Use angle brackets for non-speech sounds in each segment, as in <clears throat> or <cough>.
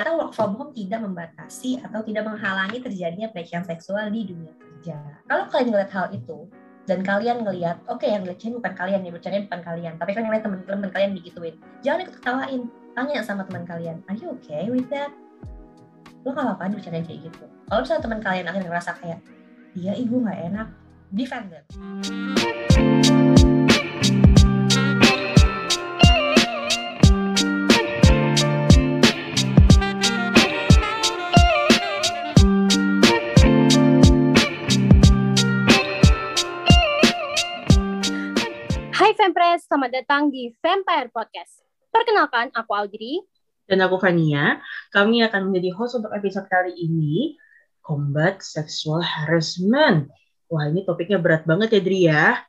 ternyata work from home tidak membatasi atau tidak menghalangi terjadinya pelecehan seksual di dunia kerja. Kalau kalian ngeliat hal itu, dan kalian ngeliat, oke okay, yang ngeliatnya bukan kalian, yang bercanda bukan kalian, tapi kan ngeliat teman-teman kalian digituin, jangan ikut ketawain, tanya sama teman kalian, are you okay with that? Lo gak apa-apa bercanda kayak gitu. Kalau misalnya teman kalian akhirnya ngerasa kayak, iya ibu nggak enak, defend them. Fempres, selamat datang di Vampire Podcast. Perkenalkan, aku Audrey. Dan aku Fania. Kami akan menjadi host untuk episode kali ini, Combat Sexual Harassment. Wah, ini topiknya berat banget ya, Dri ya.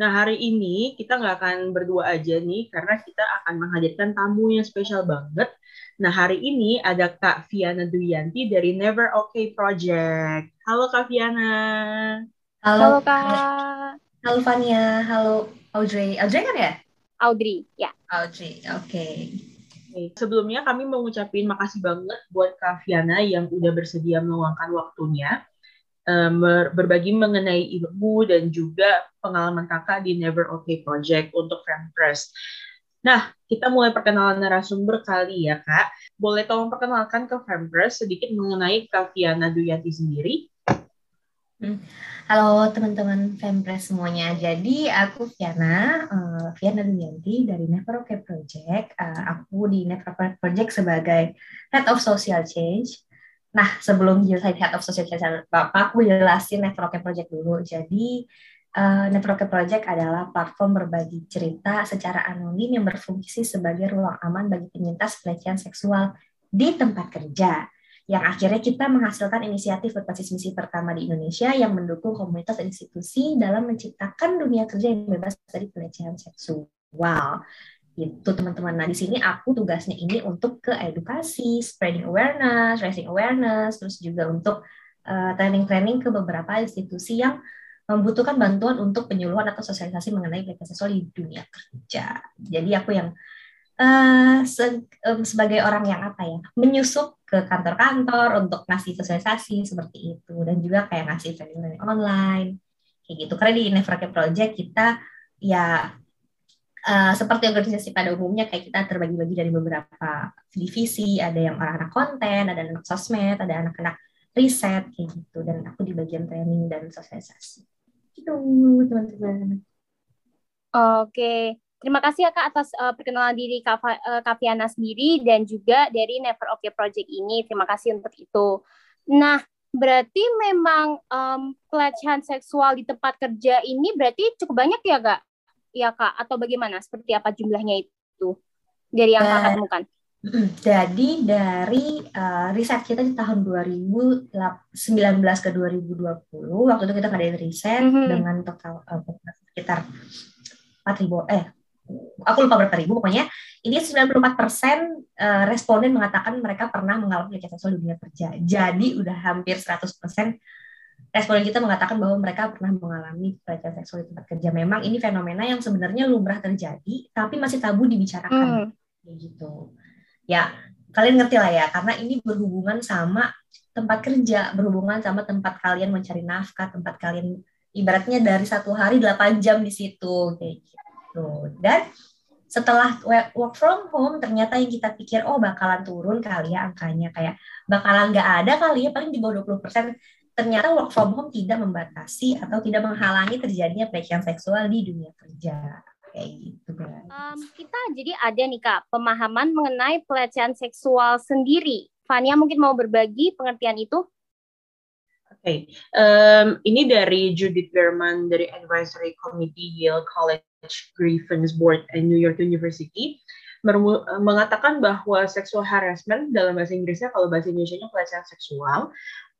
Nah, hari ini kita nggak akan berdua aja nih, karena kita akan menghadirkan tamu yang spesial banget. Nah, hari ini ada Kak Viana Duyanti dari Never Okay Project. Halo Kak Viana. Halo, Halo Kak. Halo Fania, halo Audrey. Audrey kan ya? Audrey, ya. Audrey, oke. Okay. Sebelumnya kami mau ngucapin makasih banget buat Kak Viana yang udah bersedia meluangkan waktunya um, berbagi mengenai ilmu dan juga pengalaman kakak di Never Okay Project untuk Fempress. Nah, kita mulai perkenalan narasumber kali ya, Kak. Boleh tolong perkenalkan ke Fempress sedikit mengenai Kak Viana Duyanti sendiri? Hmm. Halo teman-teman Fempres semuanya. Jadi aku Viana, uh, Viana Duyanti dari Never Okay Project. Uh, aku di Never Okay Project sebagai Head of Social Change. Nah, sebelum jelasin Head of Social Change, aku jelasin Never Okay Project dulu. Jadi uh, Never Okay Project adalah platform berbagi cerita secara anonim yang berfungsi sebagai ruang aman bagi penyintas pelecehan seksual di tempat kerja yang akhirnya kita menghasilkan inisiatif berbasis misi pertama di Indonesia yang mendukung komunitas institusi dalam menciptakan dunia kerja yang bebas dari pelecehan seksual. Itu teman-teman. Nah, di sini aku tugasnya ini untuk ke edukasi, spreading awareness, raising awareness, terus juga untuk uh, training-training ke beberapa institusi yang membutuhkan bantuan untuk penyuluhan atau sosialisasi mengenai pelecehan seksual di dunia kerja. Jadi aku yang uh, se um, sebagai orang yang apa ya menyusup ke kantor-kantor untuk ngasih sosialisasi seperti itu. Dan juga kayak ngasih training online kayak gitu. Karena di Nevercare Project kita ya uh, seperti organisasi pada umumnya kayak kita terbagi-bagi dari beberapa divisi. Ada yang anak-anak konten ada anak sosmed ada anak-anak riset kayak gitu. Dan aku di bagian training dan sosialisasi. Gitu teman-teman. Oke. Terima kasih ya Kak atas uh, perkenalan diri Kak, uh, Kak Fiana sendiri dan juga dari Never Okay Project ini. Terima kasih untuk itu. Nah, berarti memang um, pelecehan seksual di tempat kerja ini berarti cukup banyak ya Kak? Ya Kak, atau bagaimana? Seperti apa jumlahnya itu dari yang Kakak temukan? Jadi dari uh, riset kita di tahun 2019 ke 2020, waktu itu kita ngadain riset mm -hmm. dengan total uh, sekitar 4.000 eh aku lupa berapa ribu pokoknya ini 94 persen eh, responden mengatakan mereka pernah mengalami pelecehan seksual di dunia kerja. Jadi udah hampir 100 persen responden kita mengatakan bahwa mereka pernah mengalami pelecehan seksual di tempat kerja. Memang ini fenomena yang sebenarnya lumrah terjadi tapi masih tabu dibicarakan. Hmm. gitu. Ya kalian ngerti lah ya karena ini berhubungan sama tempat kerja berhubungan sama tempat kalian mencari nafkah tempat kalian ibaratnya dari satu hari 8 jam di situ kayak gitu gitu. Dan setelah work from home ternyata yang kita pikir oh bakalan turun kali ya angkanya kayak bakalan nggak ada kali ya paling di bawah 20 persen ternyata work from home tidak membatasi atau tidak menghalangi terjadinya pelecehan seksual di dunia kerja kayak gitu guys. Um, kita jadi ada nih kak pemahaman mengenai pelecehan seksual sendiri. Fania mungkin mau berbagi pengertian itu? Oke, okay. um, ini dari Judith Berman dari Advisory Committee Yale College Grievance Board and New York University mengatakan bahwa sexual harassment dalam bahasa Inggrisnya kalau bahasa Indonesia-nya pelecehan seksual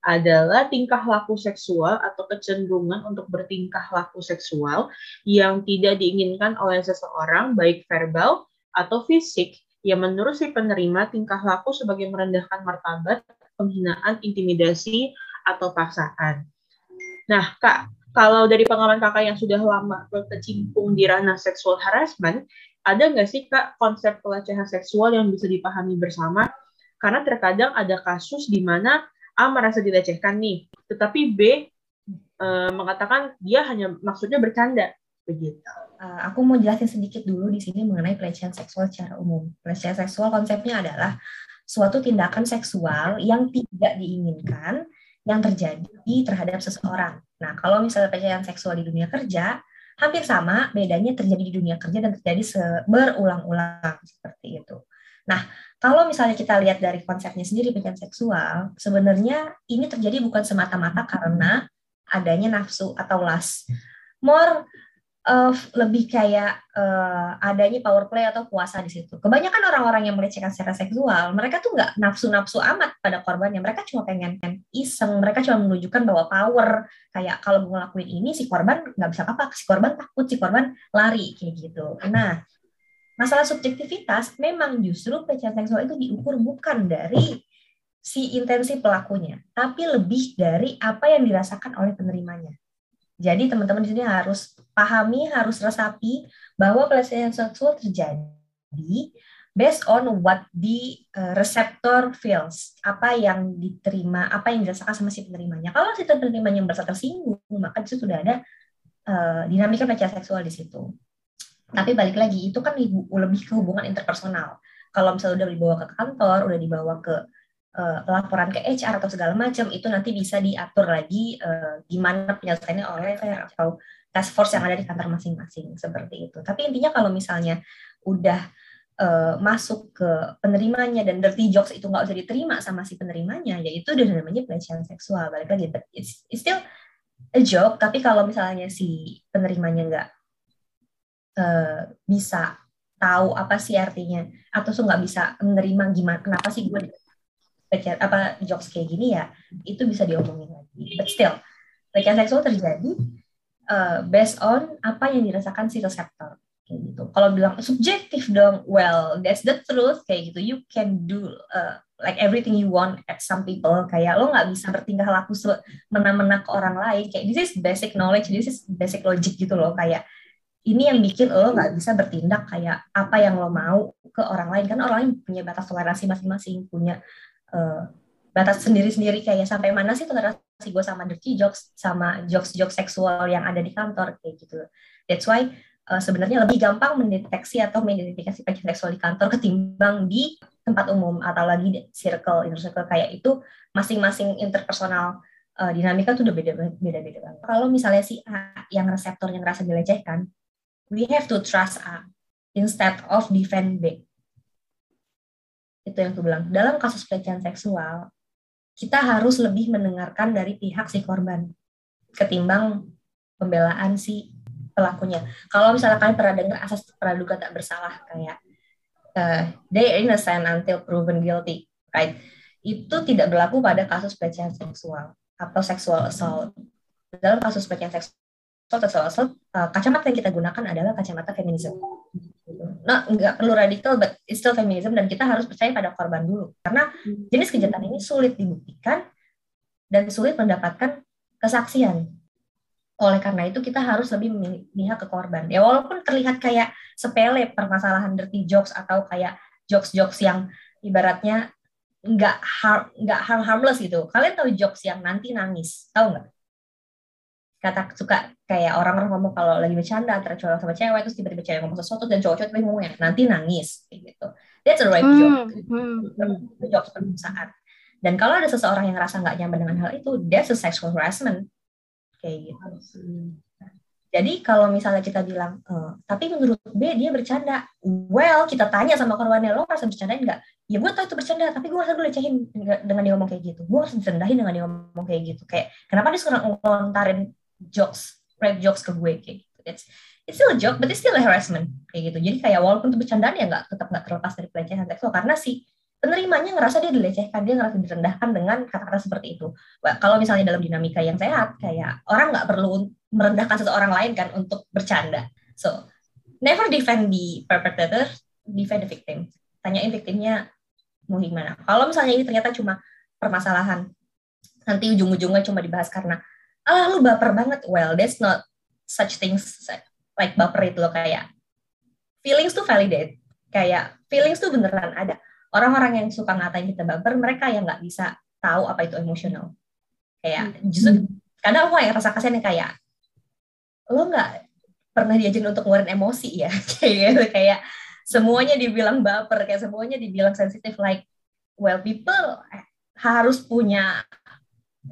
adalah tingkah laku seksual atau kecenderungan untuk bertingkah laku seksual yang tidak diinginkan oleh seseorang baik verbal atau fisik yang menurut si penerima tingkah laku sebagai merendahkan martabat, penghinaan, intimidasi, atau paksaan. Nah, Kak, kalau dari pengalaman Kakak yang sudah lama berkecimpung di ranah seksual harassment, ada nggak sih Kak konsep pelecehan seksual yang bisa dipahami bersama Karena terkadang ada kasus di mana A merasa dilecehkan nih, tetapi B uh, mengatakan dia hanya maksudnya bercanda begitu. Uh, aku mau jelasin sedikit dulu di sini mengenai pelecehan seksual secara umum. Pelecehan seksual konsepnya adalah suatu tindakan seksual yang tidak diinginkan yang terjadi terhadap seseorang. Nah, kalau misalnya pelecehan seksual di dunia kerja, hampir sama, bedanya terjadi di dunia kerja dan terjadi berulang-ulang seperti itu. Nah, kalau misalnya kita lihat dari konsepnya sendiri pelecehan seksual, sebenarnya ini terjadi bukan semata-mata karena adanya nafsu atau las. More uh, lebih kayak uh, adanya power play atau puasa di situ. Kebanyakan orang-orang yang melecehkan secara seksual, mereka tuh nggak nafsu-nafsu amat pada korbannya. Mereka cuma pengen iseng, mereka cuma menunjukkan bahwa power. Kayak kalau mau ngelakuin ini, si korban nggak bisa apa-apa, si korban takut, si korban lari kayak gitu. Nah, masalah subjektivitas memang justru pelecehan seksual itu diukur bukan dari si intensi pelakunya, tapi lebih dari apa yang dirasakan oleh penerimanya. Jadi teman-teman di sini harus pahami, harus resapi bahwa pelecehan seksual terjadi based on what the uh, receptor feels, apa yang diterima, apa yang dirasakan sama si penerimanya. Kalau si penerimanya merasa tersinggung, maka itu sudah ada uh, dinamika pelecehan seksual di situ. Tapi balik lagi, itu kan lebih ke hubungan interpersonal. Kalau misalnya udah dibawa ke kantor, udah dibawa ke uh, laporan ke HR atau segala macam itu nanti bisa diatur lagi uh, gimana penyelesaiannya oleh atau task force yang ada di kantor masing-masing seperti itu. Tapi intinya kalau misalnya udah uh, masuk ke penerimanya dan dirty jokes itu nggak usah diterima sama si penerimanya, ya itu udah namanya pelecehan seksual. Balik lagi, it's, it's still a joke. Tapi kalau misalnya si penerimanya nggak uh, bisa tahu apa sih artinya atau tuh nggak bisa menerima gimana kenapa sih gue apa jokes kayak gini ya itu bisa diomongin lagi but still pelecehan seksual terjadi uh, based on apa yang dirasakan si reseptor kayak gitu. Kalau bilang subjektif dong well that's the truth kayak gitu. You can do uh, like everything you want at some people kayak lo nggak bisa bertingkah laku mena-mena ke orang lain kayak this is basic knowledge this is basic logic gitu loh kayak ini yang bikin lo nggak bisa bertindak kayak apa yang lo mau ke orang lain kan orang lain punya batas toleransi masing-masing punya uh, batas sendiri-sendiri kayak sampai mana sih toleransi gue sama dirty jokes sama jokes-jokes seksual yang ada di kantor kayak gitu. That's why uh, sebenarnya lebih gampang mendeteksi atau mengidentifikasi pelecehan seksual di kantor ketimbang di tempat umum atau lagi di circle inner circle kayak itu masing-masing interpersonal uh, dinamika tuh udah beda-beda banget. Kalau misalnya si A yang reseptor yang ngerasa dilecehkan, we have to trust A instead of defend B itu yang aku bilang dalam kasus pelecehan seksual kita harus lebih mendengarkan dari pihak si korban ketimbang pembelaan si pelakunya. Kalau misalnya kalian pernah dengar asas praduga tak bersalah kayak uh, they innocent until proven guilty right? Itu tidak berlaku pada kasus pelecehan seksual atau sexual assault. Dalam kasus pelecehan seksual sexual assault uh, kacamata yang kita gunakan adalah kacamata feminisme nah nggak perlu radikal but it's still feminism dan kita harus percaya pada korban dulu. Karena hmm. jenis kejahatan ini sulit dibuktikan dan sulit mendapatkan kesaksian. Oleh karena itu kita harus lebih memihak ke korban. Ya walaupun terlihat kayak sepele permasalahan dirty jokes atau kayak jokes-jokes yang ibaratnya nggak harm nggak harm harmless gitu. Kalian tahu jokes yang nanti nangis tahu nggak kata suka kayak orang-orang ngomong kalau lagi bercanda antara cowok sama cewek terus tiba-tiba cewek ngomong sesuatu dan cowok-cowok tiba ngomong nanti nangis kayak gitu. That's a right hmm, joke. hmm. itu joke perkosaan dan kalau ada seseorang yang ngerasa nggak nyaman dengan hal itu that's a sexual harassment. Kayak gitu. Jadi kalau misalnya kita bilang e, tapi menurut B dia bercanda. Well kita tanya sama korbannya lo merasa bercandain nggak? Ya gue tau itu bercanda tapi gue merasa gue lecehin dengan dia ngomong kayak gitu. Gue harus direndahin dengan dia ngomong kayak gitu. Kayak kenapa dia suka ngelontarin jokes, rape jokes ke gue kayak gitu. It's it's still a joke, but it's still a harassment kayak gitu. Jadi kayak walaupun itu bercandaan ya nggak tetap nggak terlepas dari pelecehan seksual karena si penerimanya ngerasa dia dilecehkan, dia ngerasa direndahkan dengan kata-kata seperti itu. Well, kalau misalnya dalam dinamika yang sehat, kayak orang nggak perlu merendahkan seseorang lain kan untuk bercanda. So, never defend the perpetrator, defend the victim. Tanyain victimnya mau gimana. Kalau misalnya ini ternyata cuma permasalahan, nanti ujung-ujungnya cuma dibahas karena ah lu baper banget. Well that's not such things like baper itu loh kayak feelings tuh validate. Kayak feelings tuh beneran ada. Orang-orang yang suka ngatain kita baper mereka yang nggak bisa tahu apa itu emosional kayak hmm. justru kadang aku yang rasa kasihan yang kayak lo nggak pernah diajarin untuk ngeluarin emosi ya? <laughs> Kayak gitu kayak semuanya dibilang baper kayak semuanya dibilang sensitif like well people harus punya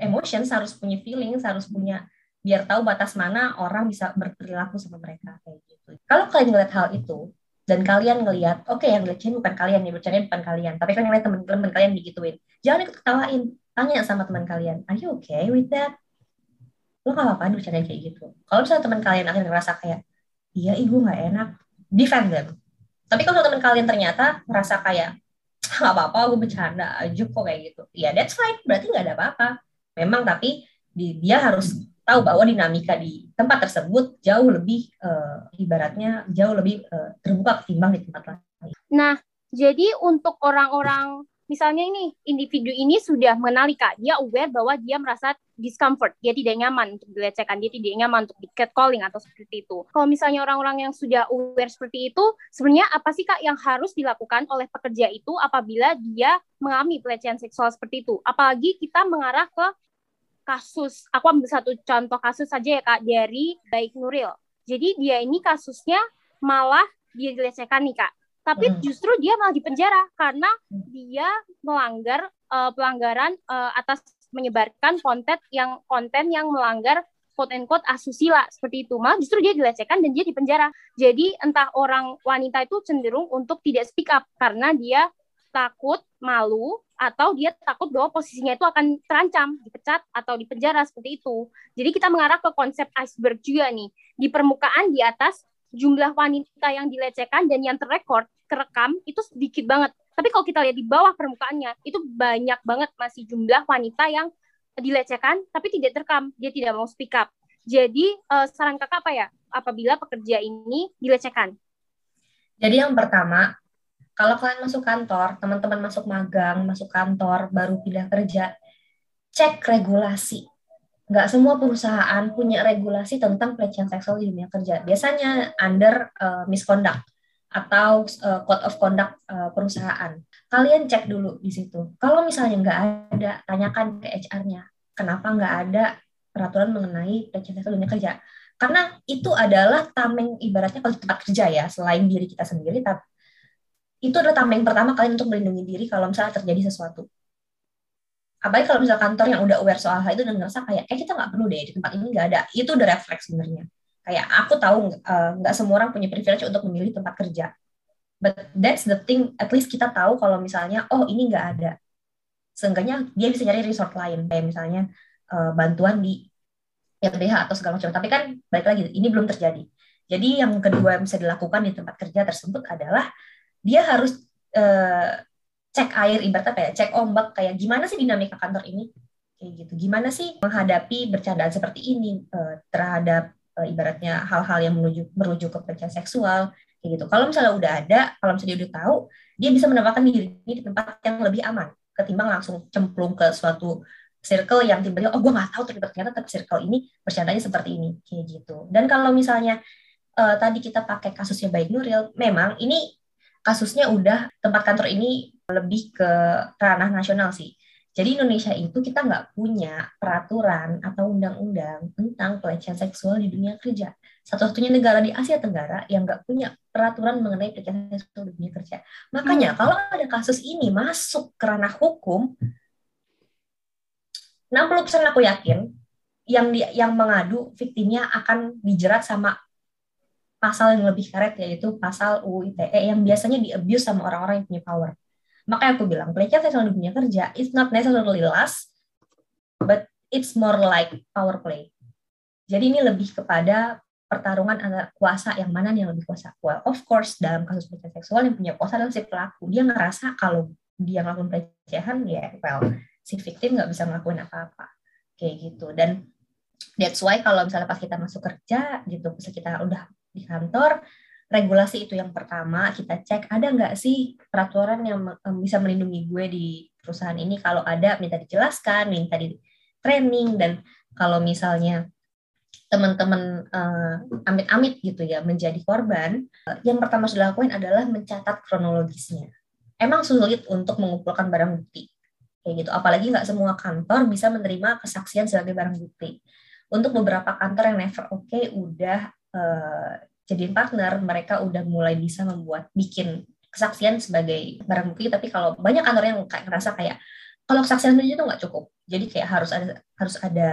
emotions harus punya feelings harus punya biar tahu batas mana orang bisa berperilaku sama mereka kayak gitu. Kalau kalian ngeliat hal itu dan kalian ngelihat oke okay, yang ngeliatnya bukan kalian nih bercanda bukan kalian. Tapi kalian ngeliat teman-teman kalian digituin jangan ikut ketawain. Tanya sama teman kalian are you okay with that? Lo gak apa-apa bercanda kayak gitu. Kalau misalnya teman kalian akhirnya ngerasa kayak iya ibu nggak enak defend them. Tapi kalau teman kalian ternyata ngerasa kayak nggak apa-apa gue bercanda aja kok kayak gitu. Ya that's fine berarti nggak ada apa-apa memang tapi dia harus tahu bahwa dinamika di tempat tersebut jauh lebih uh, ibaratnya jauh lebih uh, terbuka ketimbang di tempat lain. Nah, jadi untuk orang-orang misalnya ini individu ini sudah mengenali kak, dia aware bahwa dia merasa discomfort, dia tidak nyaman untuk dilecehkan, dia tidak nyaman untuk di catcalling atau seperti itu. Kalau misalnya orang-orang yang sudah aware seperti itu, sebenarnya apa sih kak yang harus dilakukan oleh pekerja itu apabila dia mengalami pelecehan seksual seperti itu? Apalagi kita mengarah ke kasus, aku ambil satu contoh kasus saja ya Kak, dari Baik Nuril. Jadi dia ini kasusnya malah dia dilecehkan nih Kak. Tapi hmm. justru dia malah dipenjara karena dia melanggar uh, pelanggaran uh, atas menyebarkan konten yang konten yang melanggar quote and quote asusila seperti itu. Malah justru dia dilecehkan dan dia dipenjara. Jadi entah orang wanita itu cenderung untuk tidak speak up karena dia takut, malu, atau dia takut bahwa posisinya itu akan terancam, dipecat, atau dipenjara seperti itu. Jadi kita mengarah ke konsep iceberg juga nih. Di permukaan di atas jumlah wanita yang dilecehkan dan yang terrekord, kerekam itu sedikit banget. Tapi kalau kita lihat di bawah permukaannya, itu banyak banget masih jumlah wanita yang dilecehkan tapi tidak terekam, dia tidak mau speak up. Jadi uh, saran kakak apa ya apabila pekerja ini dilecehkan? Jadi yang pertama kalau kalian masuk kantor, teman-teman masuk magang, masuk kantor, baru pindah kerja, cek regulasi. Nggak semua perusahaan punya regulasi tentang pelecehan seksual di dunia kerja. Biasanya under uh, misconduct atau uh, code of conduct uh, perusahaan. Kalian cek dulu di situ. Kalau misalnya nggak ada, tanyakan ke HR-nya. Kenapa nggak ada peraturan mengenai pelecehan seksual di dunia kerja? Karena itu adalah tameng ibaratnya kalau tempat kerja ya, selain diri kita sendiri, tapi itu adalah tameng pertama kalian untuk melindungi diri kalau misalnya terjadi sesuatu. Apalagi kalau misalnya kantor yang udah aware soal hal itu dan ngerasa kayak, eh kita nggak perlu deh di tempat ini nggak ada. Itu udah refleks sebenarnya. Kayak aku tahu nggak uh, semua orang punya privilege untuk memilih tempat kerja. But that's the thing, at least kita tahu kalau misalnya, oh ini nggak ada. Seenggaknya dia bisa nyari resort lain, kayak misalnya uh, bantuan di LBH atau segala macam. Tapi kan balik lagi, ini belum terjadi. Jadi yang kedua yang bisa dilakukan di tempat kerja tersebut adalah dia harus uh, cek air ibarat apa ya cek ombak kayak gimana sih dinamika kantor ini? Kayak gitu. Gimana sih menghadapi bercandaan seperti ini uh, terhadap uh, ibaratnya hal-hal yang menuju merujuk ke pelecehan seksual kayak gitu. Kalau misalnya udah ada kalau misalnya udah tahu dia bisa menempatkan diri di tempat yang lebih aman ketimbang langsung cemplung ke suatu circle yang tiba-tiba oh gue nggak tahu ternyata ternyata circle ini bercandanya seperti ini kayak gitu. Dan kalau misalnya uh, tadi kita pakai kasusnya baik Nuril memang ini kasusnya udah tempat kantor ini lebih ke ranah nasional sih. Jadi Indonesia itu kita nggak punya peraturan atau undang-undang tentang pelecehan seksual di dunia kerja. Satu-satunya negara di Asia Tenggara yang nggak punya peraturan mengenai pelecehan seksual di dunia kerja. Makanya hmm. kalau ada kasus ini masuk ke ranah hukum, 60% aku yakin yang di, yang mengadu viktimnya akan dijerat sama pasal yang lebih karet yaitu pasal UU ITE yang biasanya di abuse sama orang-orang yang punya power. Makanya aku bilang pelecehan seksual di dunia kerja it's not necessarily last, but it's more like power play. Jadi ini lebih kepada pertarungan antara kuasa yang mana yang lebih kuasa. Well, of course dalam kasus pelecehan seksual yang punya kuasa adalah si pelaku. Dia ngerasa kalau dia ngelakuin pelecehan ya well si victim nggak bisa ngelakuin apa-apa kayak gitu. Dan that's why kalau misalnya pas kita masuk kerja gitu, bisa kita udah di kantor, regulasi itu yang pertama kita cek ada nggak sih peraturan yang bisa melindungi gue di perusahaan ini kalau ada minta dijelaskan minta di training dan kalau misalnya teman-teman uh, amit-amit gitu ya menjadi korban uh, yang pertama harus dilakukan adalah mencatat kronologisnya emang sulit untuk mengumpulkan barang bukti kayak gitu. Apalagi nggak semua kantor bisa menerima kesaksian sebagai barang bukti. Untuk beberapa kantor yang never oke okay, udah uh, jadiin partner, mereka udah mulai bisa membuat bikin kesaksian sebagai barang bukti. Tapi kalau banyak kantor yang kayak ngerasa kayak kalau kesaksian itu nggak cukup, jadi kayak harus ada harus ada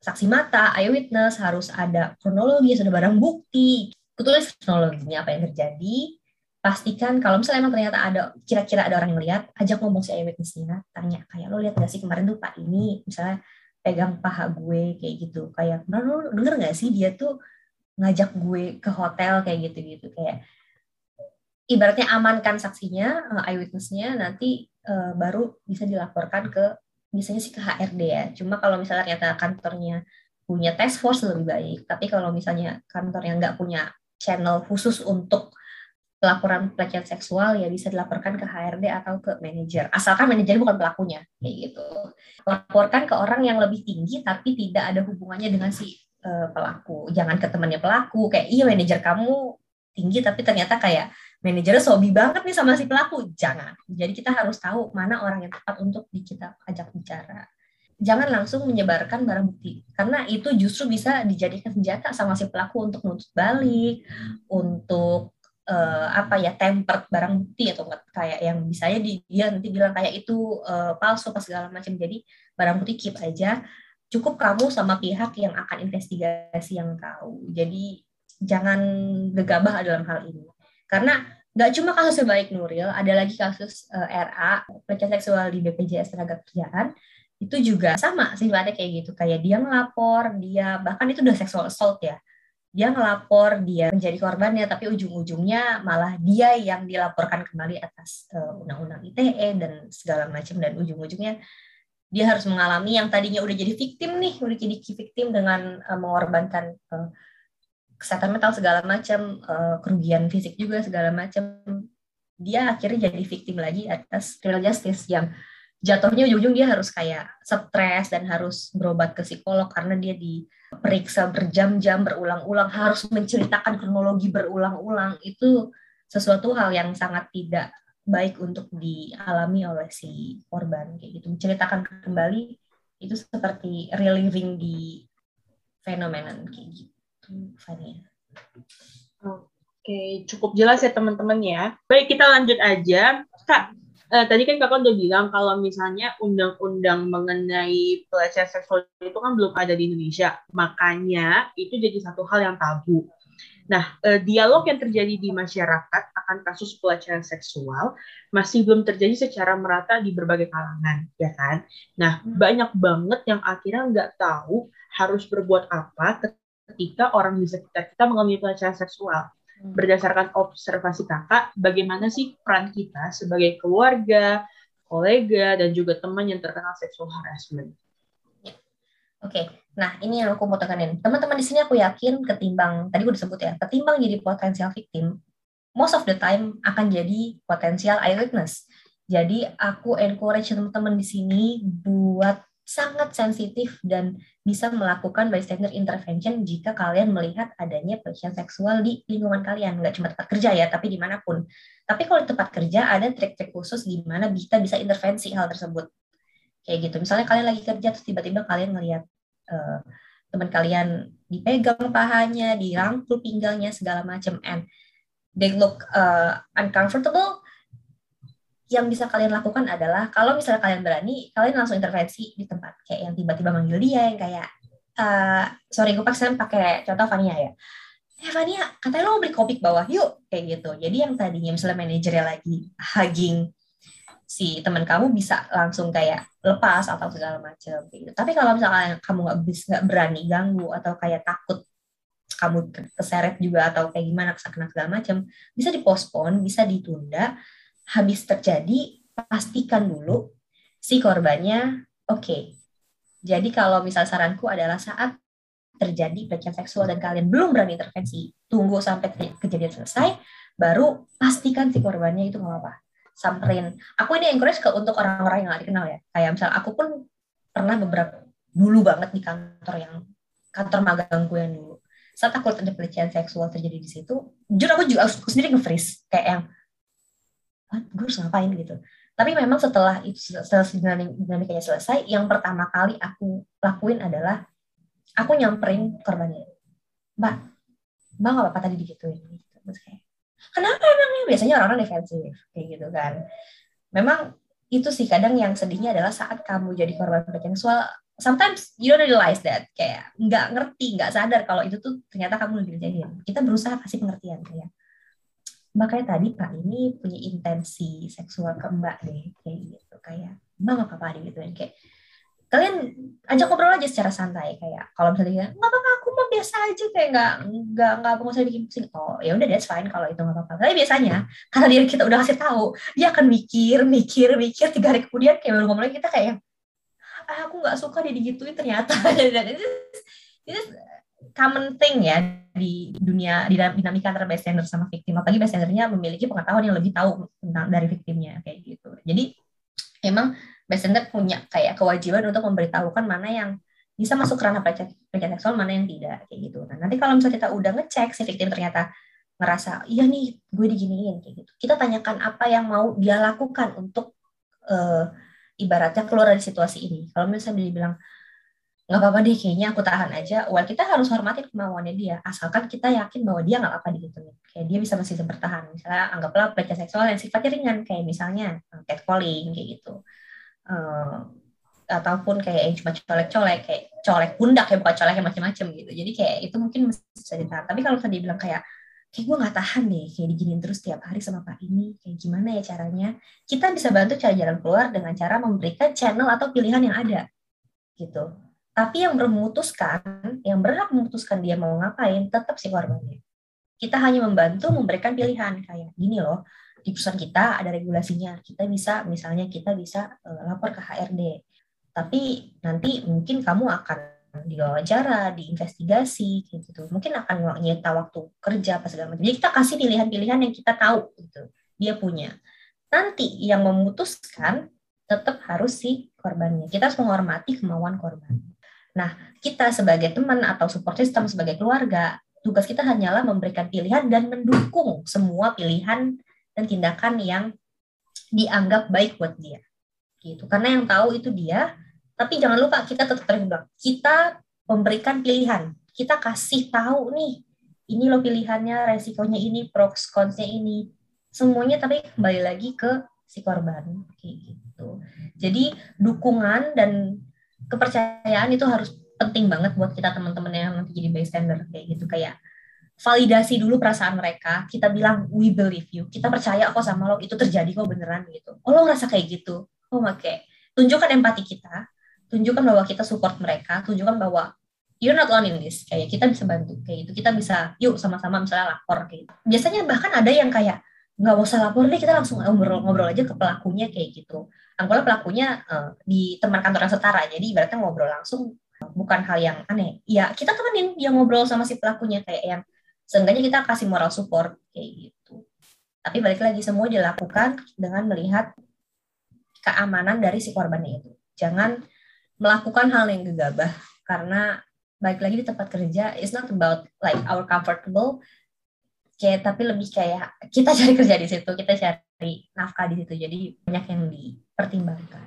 saksi mata, eyewitness, harus ada kronologi, harus ada barang bukti. Kutulis kronologinya apa yang terjadi, pastikan kalau misalnya emang ternyata ada kira-kira ada orang yang lihat, ajak ngomong si eyewitnessnya, tanya kayak lo lihat gak sih kemarin tuh pak ini misalnya pegang paha gue kayak gitu, kayak lo denger gak sih dia tuh ngajak gue ke hotel kayak gitu-gitu kayak ibaratnya amankan saksinya, uh, eyewitnessnya nanti uh, baru bisa dilaporkan ke misalnya sih ke HRD ya. Cuma kalau misalnya ternyata kantornya punya task force lebih baik. Tapi kalau misalnya kantor yang nggak punya channel khusus untuk laporan pelecehan seksual ya bisa dilaporkan ke HRD atau ke manajer asalkan manajer bukan pelakunya kayak gitu laporkan ke orang yang lebih tinggi tapi tidak ada hubungannya dengan si uh, pelaku. Jangan ke temannya pelaku. Kayak iya manajer kamu tinggi tapi ternyata kayak manajernya sobi banget nih sama si pelaku. Jangan. Jadi kita harus tahu mana orang yang tepat untuk kita ajak bicara. Jangan langsung menyebarkan barang bukti karena itu justru bisa dijadikan senjata sama si pelaku untuk menuntut balik untuk uh, apa ya tempered barang bukti atau enggak kayak yang misalnya dia nanti bilang kayak itu uh, palsu apa segala macam. Jadi barang bukti keep aja cukup kamu sama pihak yang akan investigasi yang tahu. Jadi jangan gegabah dalam hal ini. Karena nggak cuma kasus sebaik Nuril ada lagi kasus uh, RA pelecehan seksual di BPJS tenaga kerjaan itu juga sama sifatnya kayak gitu. Kayak dia ngelapor dia bahkan itu udah sexual assault ya. Dia ngelapor dia menjadi korbannya tapi ujung-ujungnya malah dia yang dilaporkan kembali atas uh, undang-undang ITE dan segala macam. Dan ujung-ujungnya dia harus mengalami yang tadinya udah jadi victim nih udah jadi victim dengan uh, mengorbankan uh, kesehatan mental segala macam uh, kerugian fisik juga segala macam dia akhirnya jadi victim lagi atas criminal justice yang jatuhnya ujung-ujung dia harus kayak stres dan harus berobat ke psikolog karena dia diperiksa berjam-jam berulang-ulang harus menceritakan kronologi berulang-ulang. Itu sesuatu hal yang sangat tidak baik untuk dialami oleh si korban kayak gitu menceritakan kembali itu seperti reliving di fenomena kayak gitu Fania. Oke, cukup jelas ya teman-teman ya. Baik, kita lanjut aja. Kak, eh, tadi kan kakak udah bilang kalau misalnya undang-undang mengenai pelecehan seksual itu kan belum ada di Indonesia, makanya itu jadi satu hal yang tabu. Nah, eh, dialog yang terjadi di masyarakat akan kasus pelecehan seksual masih belum terjadi secara merata di berbagai kalangan, ya kan? Nah, hmm. banyak banget yang akhirnya nggak tahu harus berbuat apa ketika orang di sekitar kita mengalami pelecehan seksual berdasarkan observasi kakak, bagaimana sih peran kita sebagai keluarga, kolega, dan juga teman yang terkena sexual harassment? Oke, okay. nah ini yang aku mau tekanin. Teman-teman di sini aku yakin ketimbang, tadi udah sebut ya, ketimbang jadi potensial victim, most of the time akan jadi potensial eyewitness. Jadi aku encourage teman-teman di sini buat sangat sensitif dan bisa melakukan bystander intervention jika kalian melihat adanya pelecehan seksual di lingkungan kalian. Nggak cuma tempat kerja ya, tapi di mana pun. Tapi kalau di tempat kerja ada trik-trik khusus di mana kita bisa intervensi hal tersebut. Kayak gitu. Misalnya kalian lagi kerja, terus tiba-tiba kalian melihat uh, teman kalian dipegang pahanya, dirangkul pinggangnya, segala macam. And they look uh, uncomfortable, yang bisa kalian lakukan adalah kalau misalnya kalian berani, kalian langsung intervensi di tempat kayak yang tiba-tiba manggil dia yang kayak uh, sorry gue pakai pakai contoh Fania ya. Eh Fania, katanya lo mau beli kopi bawah yuk kayak gitu. Jadi yang tadinya misalnya manajernya lagi hugging si teman kamu bisa langsung kayak lepas atau segala macam gitu. Tapi kalau misalnya kamu nggak bisa nggak berani ganggu atau kayak takut kamu keseret juga atau kayak gimana kesakit segala macam bisa dipospon bisa ditunda habis terjadi, pastikan dulu si korbannya oke. Okay. Jadi kalau misal saranku adalah saat terjadi pelecehan seksual dan kalian belum berani intervensi, tunggu sampai kejadian selesai, baru pastikan si korbannya itu nggak apa samperin. Aku ini encourage ke untuk orang-orang yang nggak dikenal ya. Kayak misal aku pun pernah beberapa dulu banget di kantor yang kantor magangku yang dulu. Saat aku ada pelecehan seksual terjadi di situ, jujur aku juga aku sendiri nge-freeze kayak yang gue harus ngapain gitu tapi memang setelah itu setelah dinamikanya selesai yang pertama kali aku lakuin adalah aku nyamperin korbannya mbak mbak nggak apa-apa tadi digituin gitu terus kayak kenapa emangnya? Biasanya orang-orang defensif kayak gitu kan. Memang itu sih kadang yang sedihnya adalah saat kamu jadi korban pelecehan seksual sometimes you don't realize that. Kayak nggak ngerti nggak sadar kalau itu tuh ternyata kamu lagi kejadian. Kita berusaha kasih pengertian kayak makanya tadi Pak ini punya intensi seksual ke Mbak deh kayak gitu. Kayak Mbak nggak apa-apa gitu kayak kalian ajak ngobrol aja secara santai kayak kalau misalnya nggak apa-apa aku mah biasa aja kayak nggak nggak nggak mau saya bikin pusing. Oh ya udah that's fine kalau itu nggak apa-apa. Tapi biasanya karena dia kita udah kasih tahu dia akan mikir mikir mikir tiga hari kemudian kayak baru ngomong kita kayak ah, aku nggak suka dia digituin ternyata. <laughs> Dan itu itu common thing ya di dunia di dinamika antara bystander sama victim. Apalagi bystandernya memiliki pengetahuan yang lebih tahu tentang dari victimnya kayak gitu. Jadi emang bystander punya kayak kewajiban untuk memberitahukan mana yang bisa masuk ranah pelecehan seksual mana yang tidak kayak gitu. Nah nanti kalau misalnya kita udah ngecek si victim ternyata ngerasa iya nih gue diginiin kayak gitu. Kita tanyakan apa yang mau dia lakukan untuk uh, ibaratnya keluar dari situasi ini. Kalau misalnya dia bilang nggak apa-apa deh kayaknya aku tahan aja well kita harus hormati kemauannya dia. Asalkan kita yakin bahwa dia nggak apa-apa gitu kayak dia bisa masih bertahan. Misalnya anggaplah pelecehan seksual yang sifatnya ringan kayak misalnya eh, catcalling kayak gitu uh, ataupun kayak yang cuma colek-colek kayak colek pundak ya bukan colek yang macam-macam gitu. Jadi kayak itu mungkin bisa ditahan. Tapi kalau tadi bilang kayak kayak gue nggak tahan deh kayak diginin terus tiap hari sama pak ini kayak gimana ya caranya? Kita bisa bantu cari jalan keluar dengan cara memberikan channel atau pilihan yang ada gitu. Tapi yang memutuskan, yang berhak memutuskan dia mau ngapain, tetap si korbannya. Kita hanya membantu memberikan pilihan kayak gini loh, di perusahaan kita ada regulasinya. Kita bisa, misalnya kita bisa uh, lapor ke HRD. Tapi nanti mungkin kamu akan diwawancara, diinvestigasi, gitu. Mungkin akan nyita waktu kerja apa segala macam. Jadi kita kasih pilihan-pilihan yang kita tahu, gitu. Dia punya. Nanti yang memutuskan tetap harus si korbannya. Kita harus menghormati kemauan korban. Nah, kita sebagai teman atau support system sebagai keluarga, tugas kita hanyalah memberikan pilihan dan mendukung semua pilihan dan tindakan yang dianggap baik buat dia. Gitu. Karena yang tahu itu dia, tapi jangan lupa kita tetap terlibat. Kita memberikan pilihan. Kita kasih tahu nih, ini loh pilihannya, resikonya ini, pros consnya ini. Semuanya tapi kembali lagi ke si korban gitu. Jadi dukungan dan kepercayaan itu harus penting banget buat kita teman-teman yang nanti jadi bystander kayak gitu kayak validasi dulu perasaan mereka. Kita bilang we believe you. Kita percaya kok sama lo itu terjadi kok beneran gitu. Oh lo ngerasa kayak gitu? Oh okay. tunjukkan empati kita. Tunjukkan bahwa kita support mereka. Tunjukkan bahwa you're not alone in this. Kayak kita bisa bantu. Kayak gitu. Kita bisa yuk sama-sama misalnya lapor kayak gitu. biasanya bahkan ada yang kayak nggak usah lapor deh kita langsung ngobrol-ngobrol aja ke pelakunya kayak gitu. Anggaplah pelakunya uh, di teman kantor yang setara. Jadi ibaratnya ngobrol langsung bukan hal yang aneh. Ya kita temenin dia ngobrol sama si pelakunya kayak yang seenggaknya kita kasih moral support kayak gitu. Tapi balik lagi semua dilakukan dengan melihat keamanan dari si korbannya itu. Jangan melakukan hal yang gegabah karena balik lagi di tempat kerja it's not about like our comfortable. Kayak tapi lebih kayak kita cari kerja di situ kita cari nafkah di situ. Jadi banyak yang dipertimbangkan.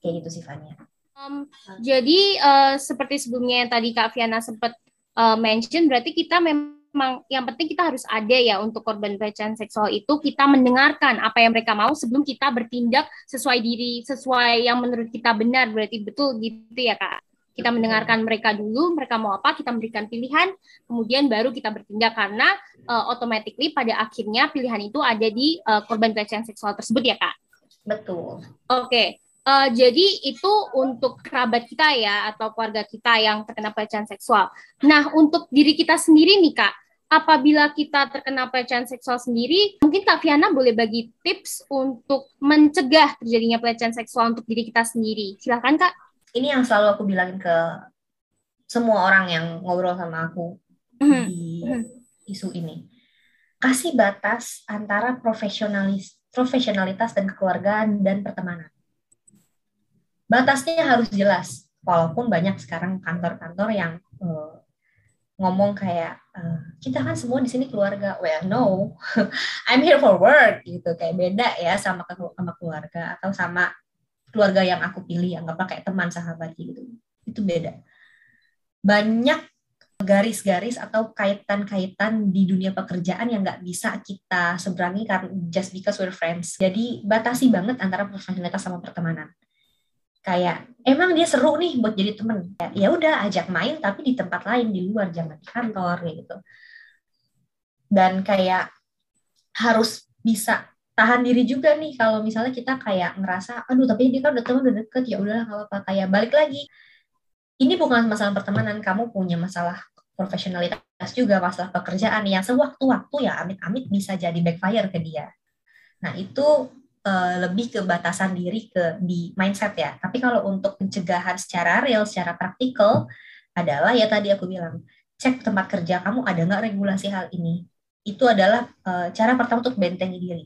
Kayak gitu sifatnya um, jadi uh, seperti sebelumnya yang tadi Kak Fiana sempat uh, mention berarti kita memang yang penting kita harus ada ya untuk korban pelecehan seksual itu kita mendengarkan apa yang mereka mau sebelum kita bertindak sesuai diri sesuai yang menurut kita benar berarti betul gitu ya Kak kita mendengarkan mereka dulu, mereka mau apa, kita memberikan pilihan, kemudian baru kita bertindak karena uh, automatically pada akhirnya pilihan itu ada di uh, korban pelecehan seksual tersebut ya kak. Betul. Oke, okay. uh, jadi itu untuk kerabat kita ya atau keluarga kita yang terkena pelecehan seksual. Nah untuk diri kita sendiri nih kak, apabila kita terkena pelecehan seksual sendiri, mungkin Kak Fiana boleh bagi tips untuk mencegah terjadinya pelecehan seksual untuk diri kita sendiri. Silahkan Kak ini yang selalu aku bilangin ke semua orang yang ngobrol sama aku mm-hmm. di mm-hmm. isu ini. Kasih batas antara profesionalis, profesionalitas dan kekeluargaan dan pertemanan. Batasnya harus jelas, walaupun banyak sekarang kantor-kantor yang uh, ngomong kayak uh, kita kan semua di sini keluarga. Well no. <laughs> I'm here for work gitu. Kayak beda ya sama sama keluarga atau sama keluarga yang aku pilih yang nggak pakai teman sahabat gitu. Itu beda. Banyak garis-garis atau kaitan-kaitan di dunia pekerjaan yang nggak bisa kita seberangi karena just because we're friends. Jadi batasi banget antara profesionalitas sama pertemanan kayak emang dia seru nih buat jadi temen. Ya udah ajak main tapi di tempat lain di luar jangan di kantor gitu. Dan kayak harus bisa tahan diri juga nih kalau misalnya kita kayak ngerasa aduh tapi dia kan udah temen udah deket ya udahlah nggak apa-apa. Kayak balik lagi ini bukan masalah pertemanan kamu punya masalah profesionalitas juga masalah pekerjaan yang sewaktu-waktu ya amit-amit bisa jadi backfire ke dia. Nah itu uh, lebih ke batasan diri ke di mindset ya. Tapi kalau untuk pencegahan secara real, secara praktikal adalah ya tadi aku bilang cek tempat kerja kamu ada nggak regulasi hal ini. Itu adalah uh, cara pertama untuk bentengi diri.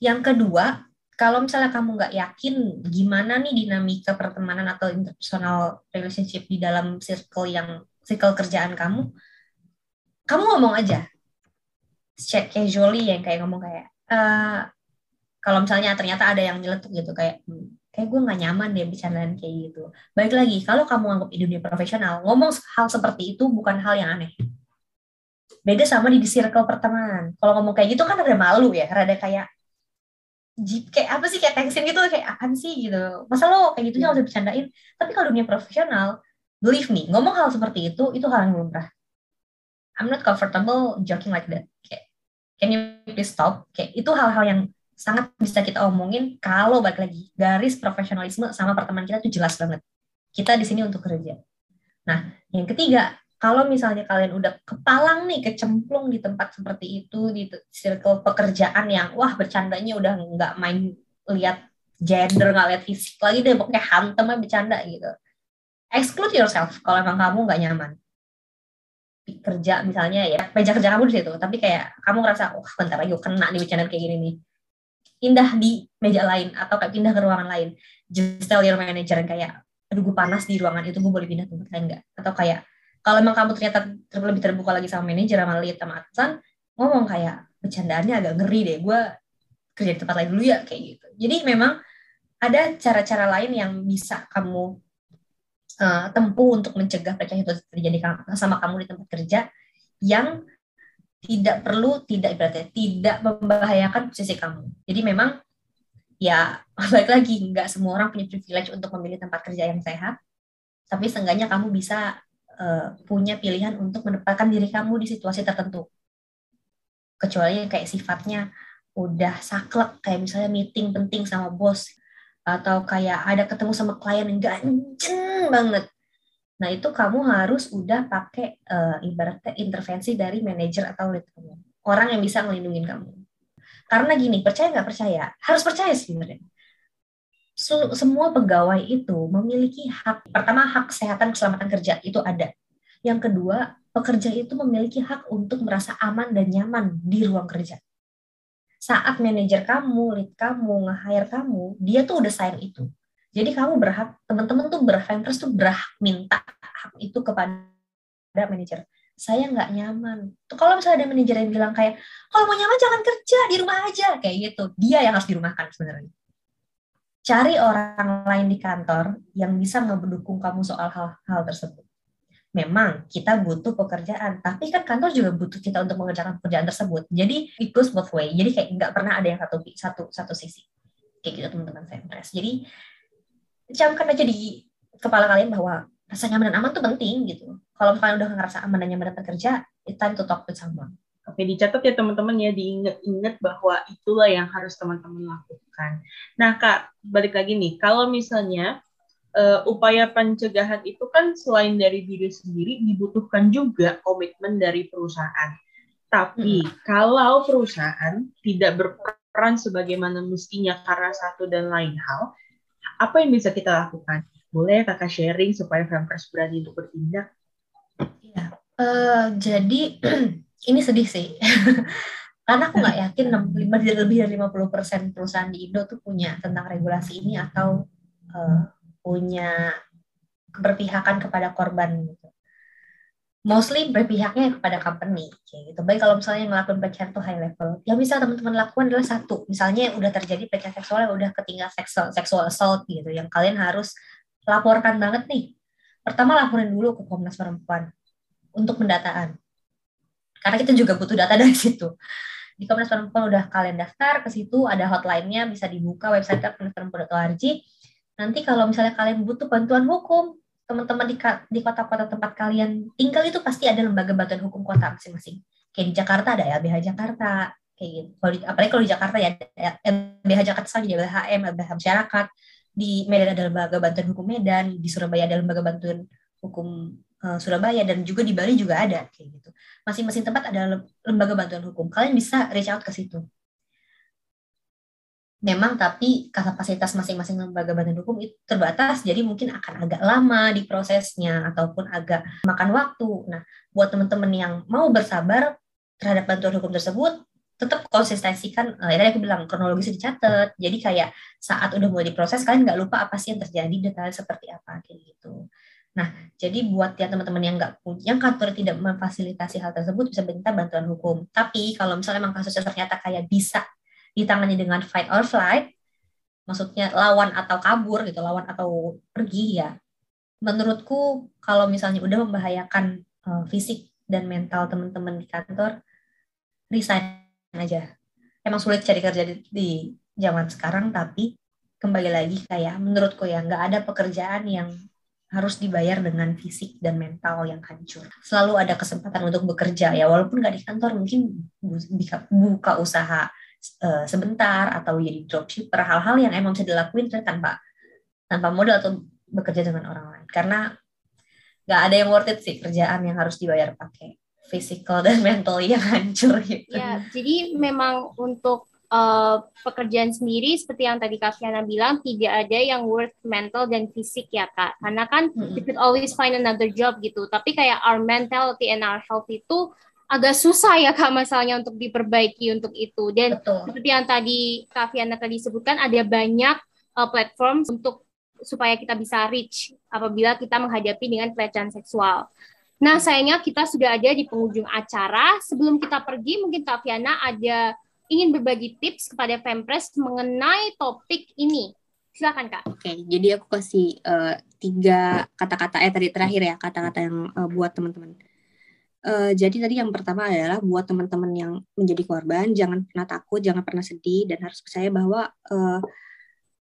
Yang kedua, kalau misalnya kamu nggak yakin gimana nih dinamika pertemanan atau interpersonal relationship di dalam circle yang circle kerjaan kamu, kamu ngomong aja, cek casually yang kayak ngomong kayak, uh, kalau misalnya ternyata ada yang nyeletuk gitu kayak hmm, kayak gue nggak nyaman deh bercandaan kayak gitu. Baik lagi, kalau kamu anggap di dunia profesional, ngomong hal seperti itu bukan hal yang aneh. Beda sama di, circle pertemanan. Kalau ngomong kayak gitu kan ada malu ya, rada kayak jeep kayak apa sih kayak tensin gitu kayak apaan sih gitu. Masa lo kayak gitu nggak usah bercandain. Tapi kalau dunia profesional, believe me, ngomong hal seperti itu itu hal yang lumrah. I'm not comfortable joking like that. Kayak, can you please stop? Kayak itu hal-hal yang sangat bisa kita omongin kalau balik lagi garis profesionalisme sama pertemanan kita itu jelas banget. Kita di sini untuk kerja. Nah, yang ketiga, kalau misalnya kalian udah kepalang nih, kecemplung di tempat seperti itu, di circle pekerjaan yang, wah bercandanya udah nggak main lihat gender, nggak lihat fisik lagi deh, pokoknya hantem aja bercanda gitu. Exclude yourself kalau emang kamu nggak nyaman. Kerja misalnya ya, meja kerja kamu di situ, tapi kayak kamu ngerasa, wah bentar lagi kena nih bercanda kayak gini nih pindah di meja lain atau kayak pindah ke ruangan lain. Just tell your manager kayak aduh gue panas di ruangan itu gue boleh pindah tempat lain nggak? Atau kayak kalau emang kamu ternyata lebih terbuka lagi sama manajer sama lead sama atasan ngomong kayak bercandaannya agak ngeri deh gue kerja di tempat lain dulu ya kayak gitu. Jadi memang ada cara-cara lain yang bisa kamu uh, tempuh untuk mencegah pelecehan itu terjadi sama kamu di tempat kerja yang tidak perlu tidak berarti tidak membahayakan posisi kamu. Jadi memang ya <laughs> balik lagi nggak semua orang punya privilege untuk memilih tempat kerja yang sehat, tapi seenggaknya kamu bisa uh, punya pilihan untuk menempatkan diri kamu di situasi tertentu. Kecuali kayak sifatnya udah saklek kayak misalnya meeting penting sama bos atau kayak ada ketemu sama klien yang ganjen banget Nah, itu kamu harus udah pakai uh, ibaratnya intervensi dari manajer atau lead kamu. Orang yang bisa melindungi kamu. Karena gini, percaya nggak percaya? Harus percaya sebenarnya. Semua pegawai itu memiliki hak. Pertama, hak kesehatan keselamatan kerja itu ada. Yang kedua, pekerja itu memiliki hak untuk merasa aman dan nyaman di ruang kerja. Saat manajer kamu, lead kamu, nge-hire kamu, dia tuh udah sign itu jadi kamu berhak, teman-teman tuh berhak, vendors tuh berhak minta hak itu kepada manajer. Saya nggak nyaman. Tuh kalau misalnya ada manajer yang bilang kayak, kalau mau nyaman jangan kerja di rumah aja, kayak gitu. Dia yang harus dirumahkan sebenarnya. Cari orang lain di kantor yang bisa ngedukung kamu soal hal-hal tersebut. Memang kita butuh pekerjaan, tapi kan kantor juga butuh kita untuk mengerjakan pekerjaan tersebut. Jadi it goes both way. Jadi kayak nggak pernah ada yang satu satu satu sisi kayak gitu teman-teman saya Jadi camkan aja di kepala kalian bahwa rasa nyaman dan aman tuh penting gitu. Kalau kalian udah ngerasa aman dan nyaman dapat kerja, it's time to talk with someone. Oke, dicatat ya teman-teman ya, diingat-ingat bahwa itulah yang harus teman-teman lakukan. Nah, Kak, balik lagi nih, kalau misalnya uh, upaya pencegahan itu kan selain dari diri sendiri, dibutuhkan juga komitmen dari perusahaan. Tapi hmm. kalau perusahaan tidak berperan sebagaimana mestinya karena satu dan lain hal, apa yang bisa kita lakukan? Boleh kakak sharing supaya Fempress berani untuk bertindak? Ya, uh, jadi <clears throat> ini sedih sih. <laughs> Karena aku nggak yakin lebih dari 50% perusahaan di Indo tuh punya tentang regulasi ini atau uh, punya keberpihakan kepada korban. Mostly berpihaknya kepada company kayak gitu. Baik kalau misalnya ngelakuin pelecehan tuh high level, yang bisa teman-teman lakukan adalah satu, misalnya udah terjadi pelecehan seksual yang udah ketinggal seksual, seksual assault gitu, yang kalian harus laporkan banget nih. Pertama laporin dulu ke Komnas Perempuan untuk pendataan. Karena kita juga butuh data <laughs> dari situ. Di Komnas Perempuan udah kalian daftar ke situ, ada hotline-nya bisa dibuka website komnasperempuan.org. Nanti kalau misalnya kalian butuh bantuan hukum, teman-teman di, di kota-kota tempat kalian tinggal itu pasti ada lembaga bantuan hukum kota masing-masing. Kayak di Jakarta ada LBH Jakarta, kayak gitu. Kalau di, apalagi kalau di Jakarta ya LBH Jakarta sama di LBHM, LBH Masyarakat. Di Medan ada lembaga bantuan hukum Medan, di Surabaya ada lembaga bantuan hukum uh, Surabaya dan juga di Bali juga ada kayak gitu. Masing-masing tempat ada lembaga bantuan hukum. Kalian bisa reach out ke situ memang tapi kapasitas masing-masing lembaga bantuan hukum itu terbatas, jadi mungkin akan agak lama di prosesnya ataupun agak makan waktu. Nah, buat teman-teman yang mau bersabar terhadap bantuan hukum tersebut, tetap konsistensikan, eh, tadi aku bilang kronologisnya dicatat, jadi kayak saat udah mulai diproses, kalian nggak lupa apa sih yang terjadi, detail seperti apa, kayak gitu. Nah, jadi buat ya teman-teman yang nggak punya, yang kantor tidak memfasilitasi hal tersebut bisa minta bantuan hukum. Tapi kalau misalnya memang kasusnya ternyata kayak bisa ditangani dengan fight or flight, maksudnya lawan atau kabur gitu, lawan atau pergi ya. Menurutku kalau misalnya udah membahayakan uh, fisik dan mental teman-teman di kantor, resign aja. Emang sulit cari kerja di, di zaman sekarang, tapi kembali lagi kayak menurutku ya nggak ada pekerjaan yang harus dibayar dengan fisik dan mental yang hancur. Selalu ada kesempatan untuk bekerja ya, walaupun nggak di kantor mungkin buka, buka usaha uh, sebentar atau jadi dropshipper hal-hal yang emang bisa dilakuin tanpa tanpa modal atau bekerja dengan orang lain karena nggak ada yang worth it sih kerjaan yang harus dibayar pakai physical dan <laughs> mental yang hancur gitu. Ya, jadi memang untuk uh, pekerjaan sendiri seperti yang tadi Kak Fiana bilang tidak ada yang worth mental dan fisik ya Kak. Karena kan mm -hmm. you could always find another job gitu. Tapi kayak our mentality and our health itu agak susah ya kak masalahnya untuk diperbaiki untuk itu dan Betul. seperti yang tadi Kak Fiana tadi sebutkan ada banyak uh, platform untuk supaya kita bisa reach apabila kita menghadapi dengan pelecehan seksual. Nah sayangnya kita sudah ada di penghujung acara. Sebelum kita pergi mungkin Kak Fiana ada ingin berbagi tips kepada Fempres mengenai topik ini. Silakan Kak. Oke, jadi aku kasih uh, tiga kata-kata eh tadi terakhir ya kata-kata yang uh, buat teman-teman Uh, jadi tadi yang pertama adalah buat teman-teman yang menjadi korban, jangan pernah takut, jangan pernah sedih, dan harus percaya bahwa uh,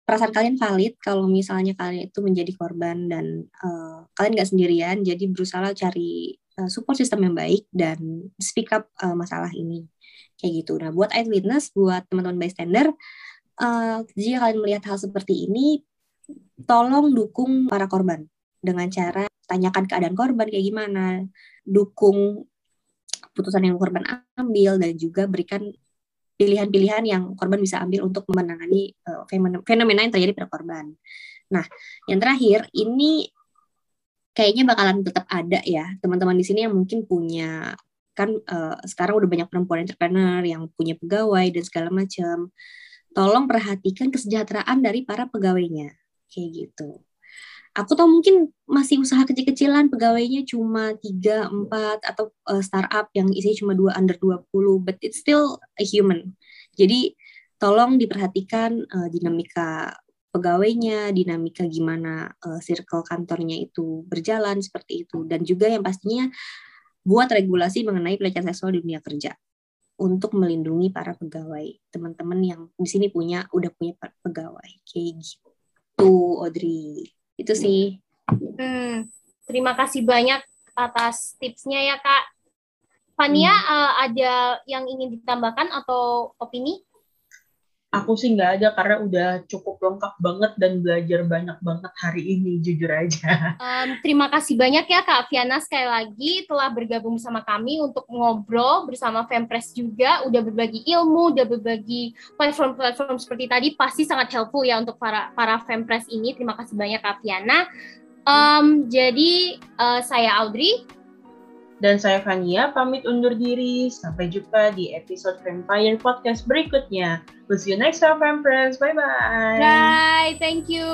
perasaan kalian valid kalau misalnya kalian itu menjadi korban dan uh, kalian nggak sendirian. Jadi berusaha cari uh, support system yang baik dan speak up uh, masalah ini kayak gitu. Nah, buat eyewitness, buat teman-teman bystander, uh, jika kalian melihat hal seperti ini, tolong dukung para korban dengan cara tanyakan keadaan korban kayak gimana dukung putusan yang korban ambil dan juga berikan pilihan-pilihan yang korban bisa ambil untuk menangani uh, fenomena yang terjadi pada korban. Nah, yang terakhir ini kayaknya bakalan tetap ada ya teman-teman di sini yang mungkin punya kan uh, sekarang udah banyak perempuan entrepreneur yang punya pegawai dan segala macam. Tolong perhatikan kesejahteraan dari para pegawainya kayak gitu aku tahu mungkin masih usaha kecil-kecilan pegawainya cuma 3, 4 atau uh, startup yang isinya cuma dua under 20 but it's still a human. Jadi tolong diperhatikan uh, dinamika pegawainya, dinamika gimana uh, circle kantornya itu berjalan seperti itu. Dan juga yang pastinya buat regulasi mengenai pelecehan seksual di dunia kerja untuk melindungi para pegawai teman-teman yang di sini punya udah punya pegawai. Kayak gitu Audrey itu sih. Hmm, terima kasih banyak atas tipsnya ya Kak. Fania, hmm. uh, ada yang ingin ditambahkan atau opini? Aku sih nggak ada karena udah cukup lengkap banget dan belajar banyak banget hari ini, jujur aja. <laughs> Um, terima kasih banyak ya Kak Fiana sekali lagi telah bergabung bersama kami untuk ngobrol bersama Fempres juga, udah berbagi ilmu, udah berbagi platform-platform seperti tadi, pasti sangat helpful ya untuk para para Fempres ini. Terima kasih banyak Kak Fiana. Um, jadi uh, saya Audrey, dan saya Fania pamit undur diri. Sampai jumpa di episode Vampire Podcast berikutnya. We'll see you next time, Vampires. Bye-bye. Bye. Thank you.